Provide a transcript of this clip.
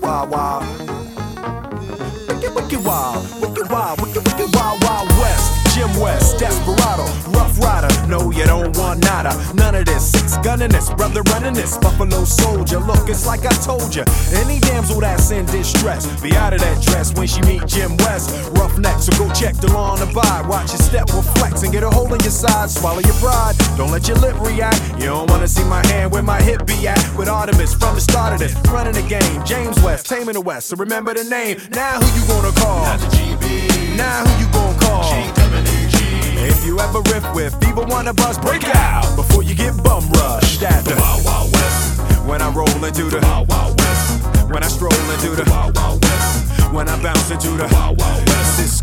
wild, wild. Wicked, wicked wild, wicked wild, wicked, wicked wild, wild west. Jim West, Desperado, Rough Rider. No, you don't want nada. None of this. Six gunning this, brother running this. Buffalo Soldier. Look, it's like I told you. Any damsel that's in distress, be out of that dress when she meet Jim West. Rough neck, so check the law on the vibe. Watch your step will flex and get a hole in your side. Swallow your pride. Don't let your lip react. You don't wanna see my hand where my hip be at. With Artemis from the start of this, running the game. James West, taming the West. So remember the name. Now who you gonna call? Not the GB. Now who you gonna call? G-W-G. If you ever riff with fever, wanna bust, break out before you get bum rushed at the Wild Wild West. when I roll into the Wild Wild West. when I stroll into the Wild Wild West. when I bounce into the Wild Wild West. Cisco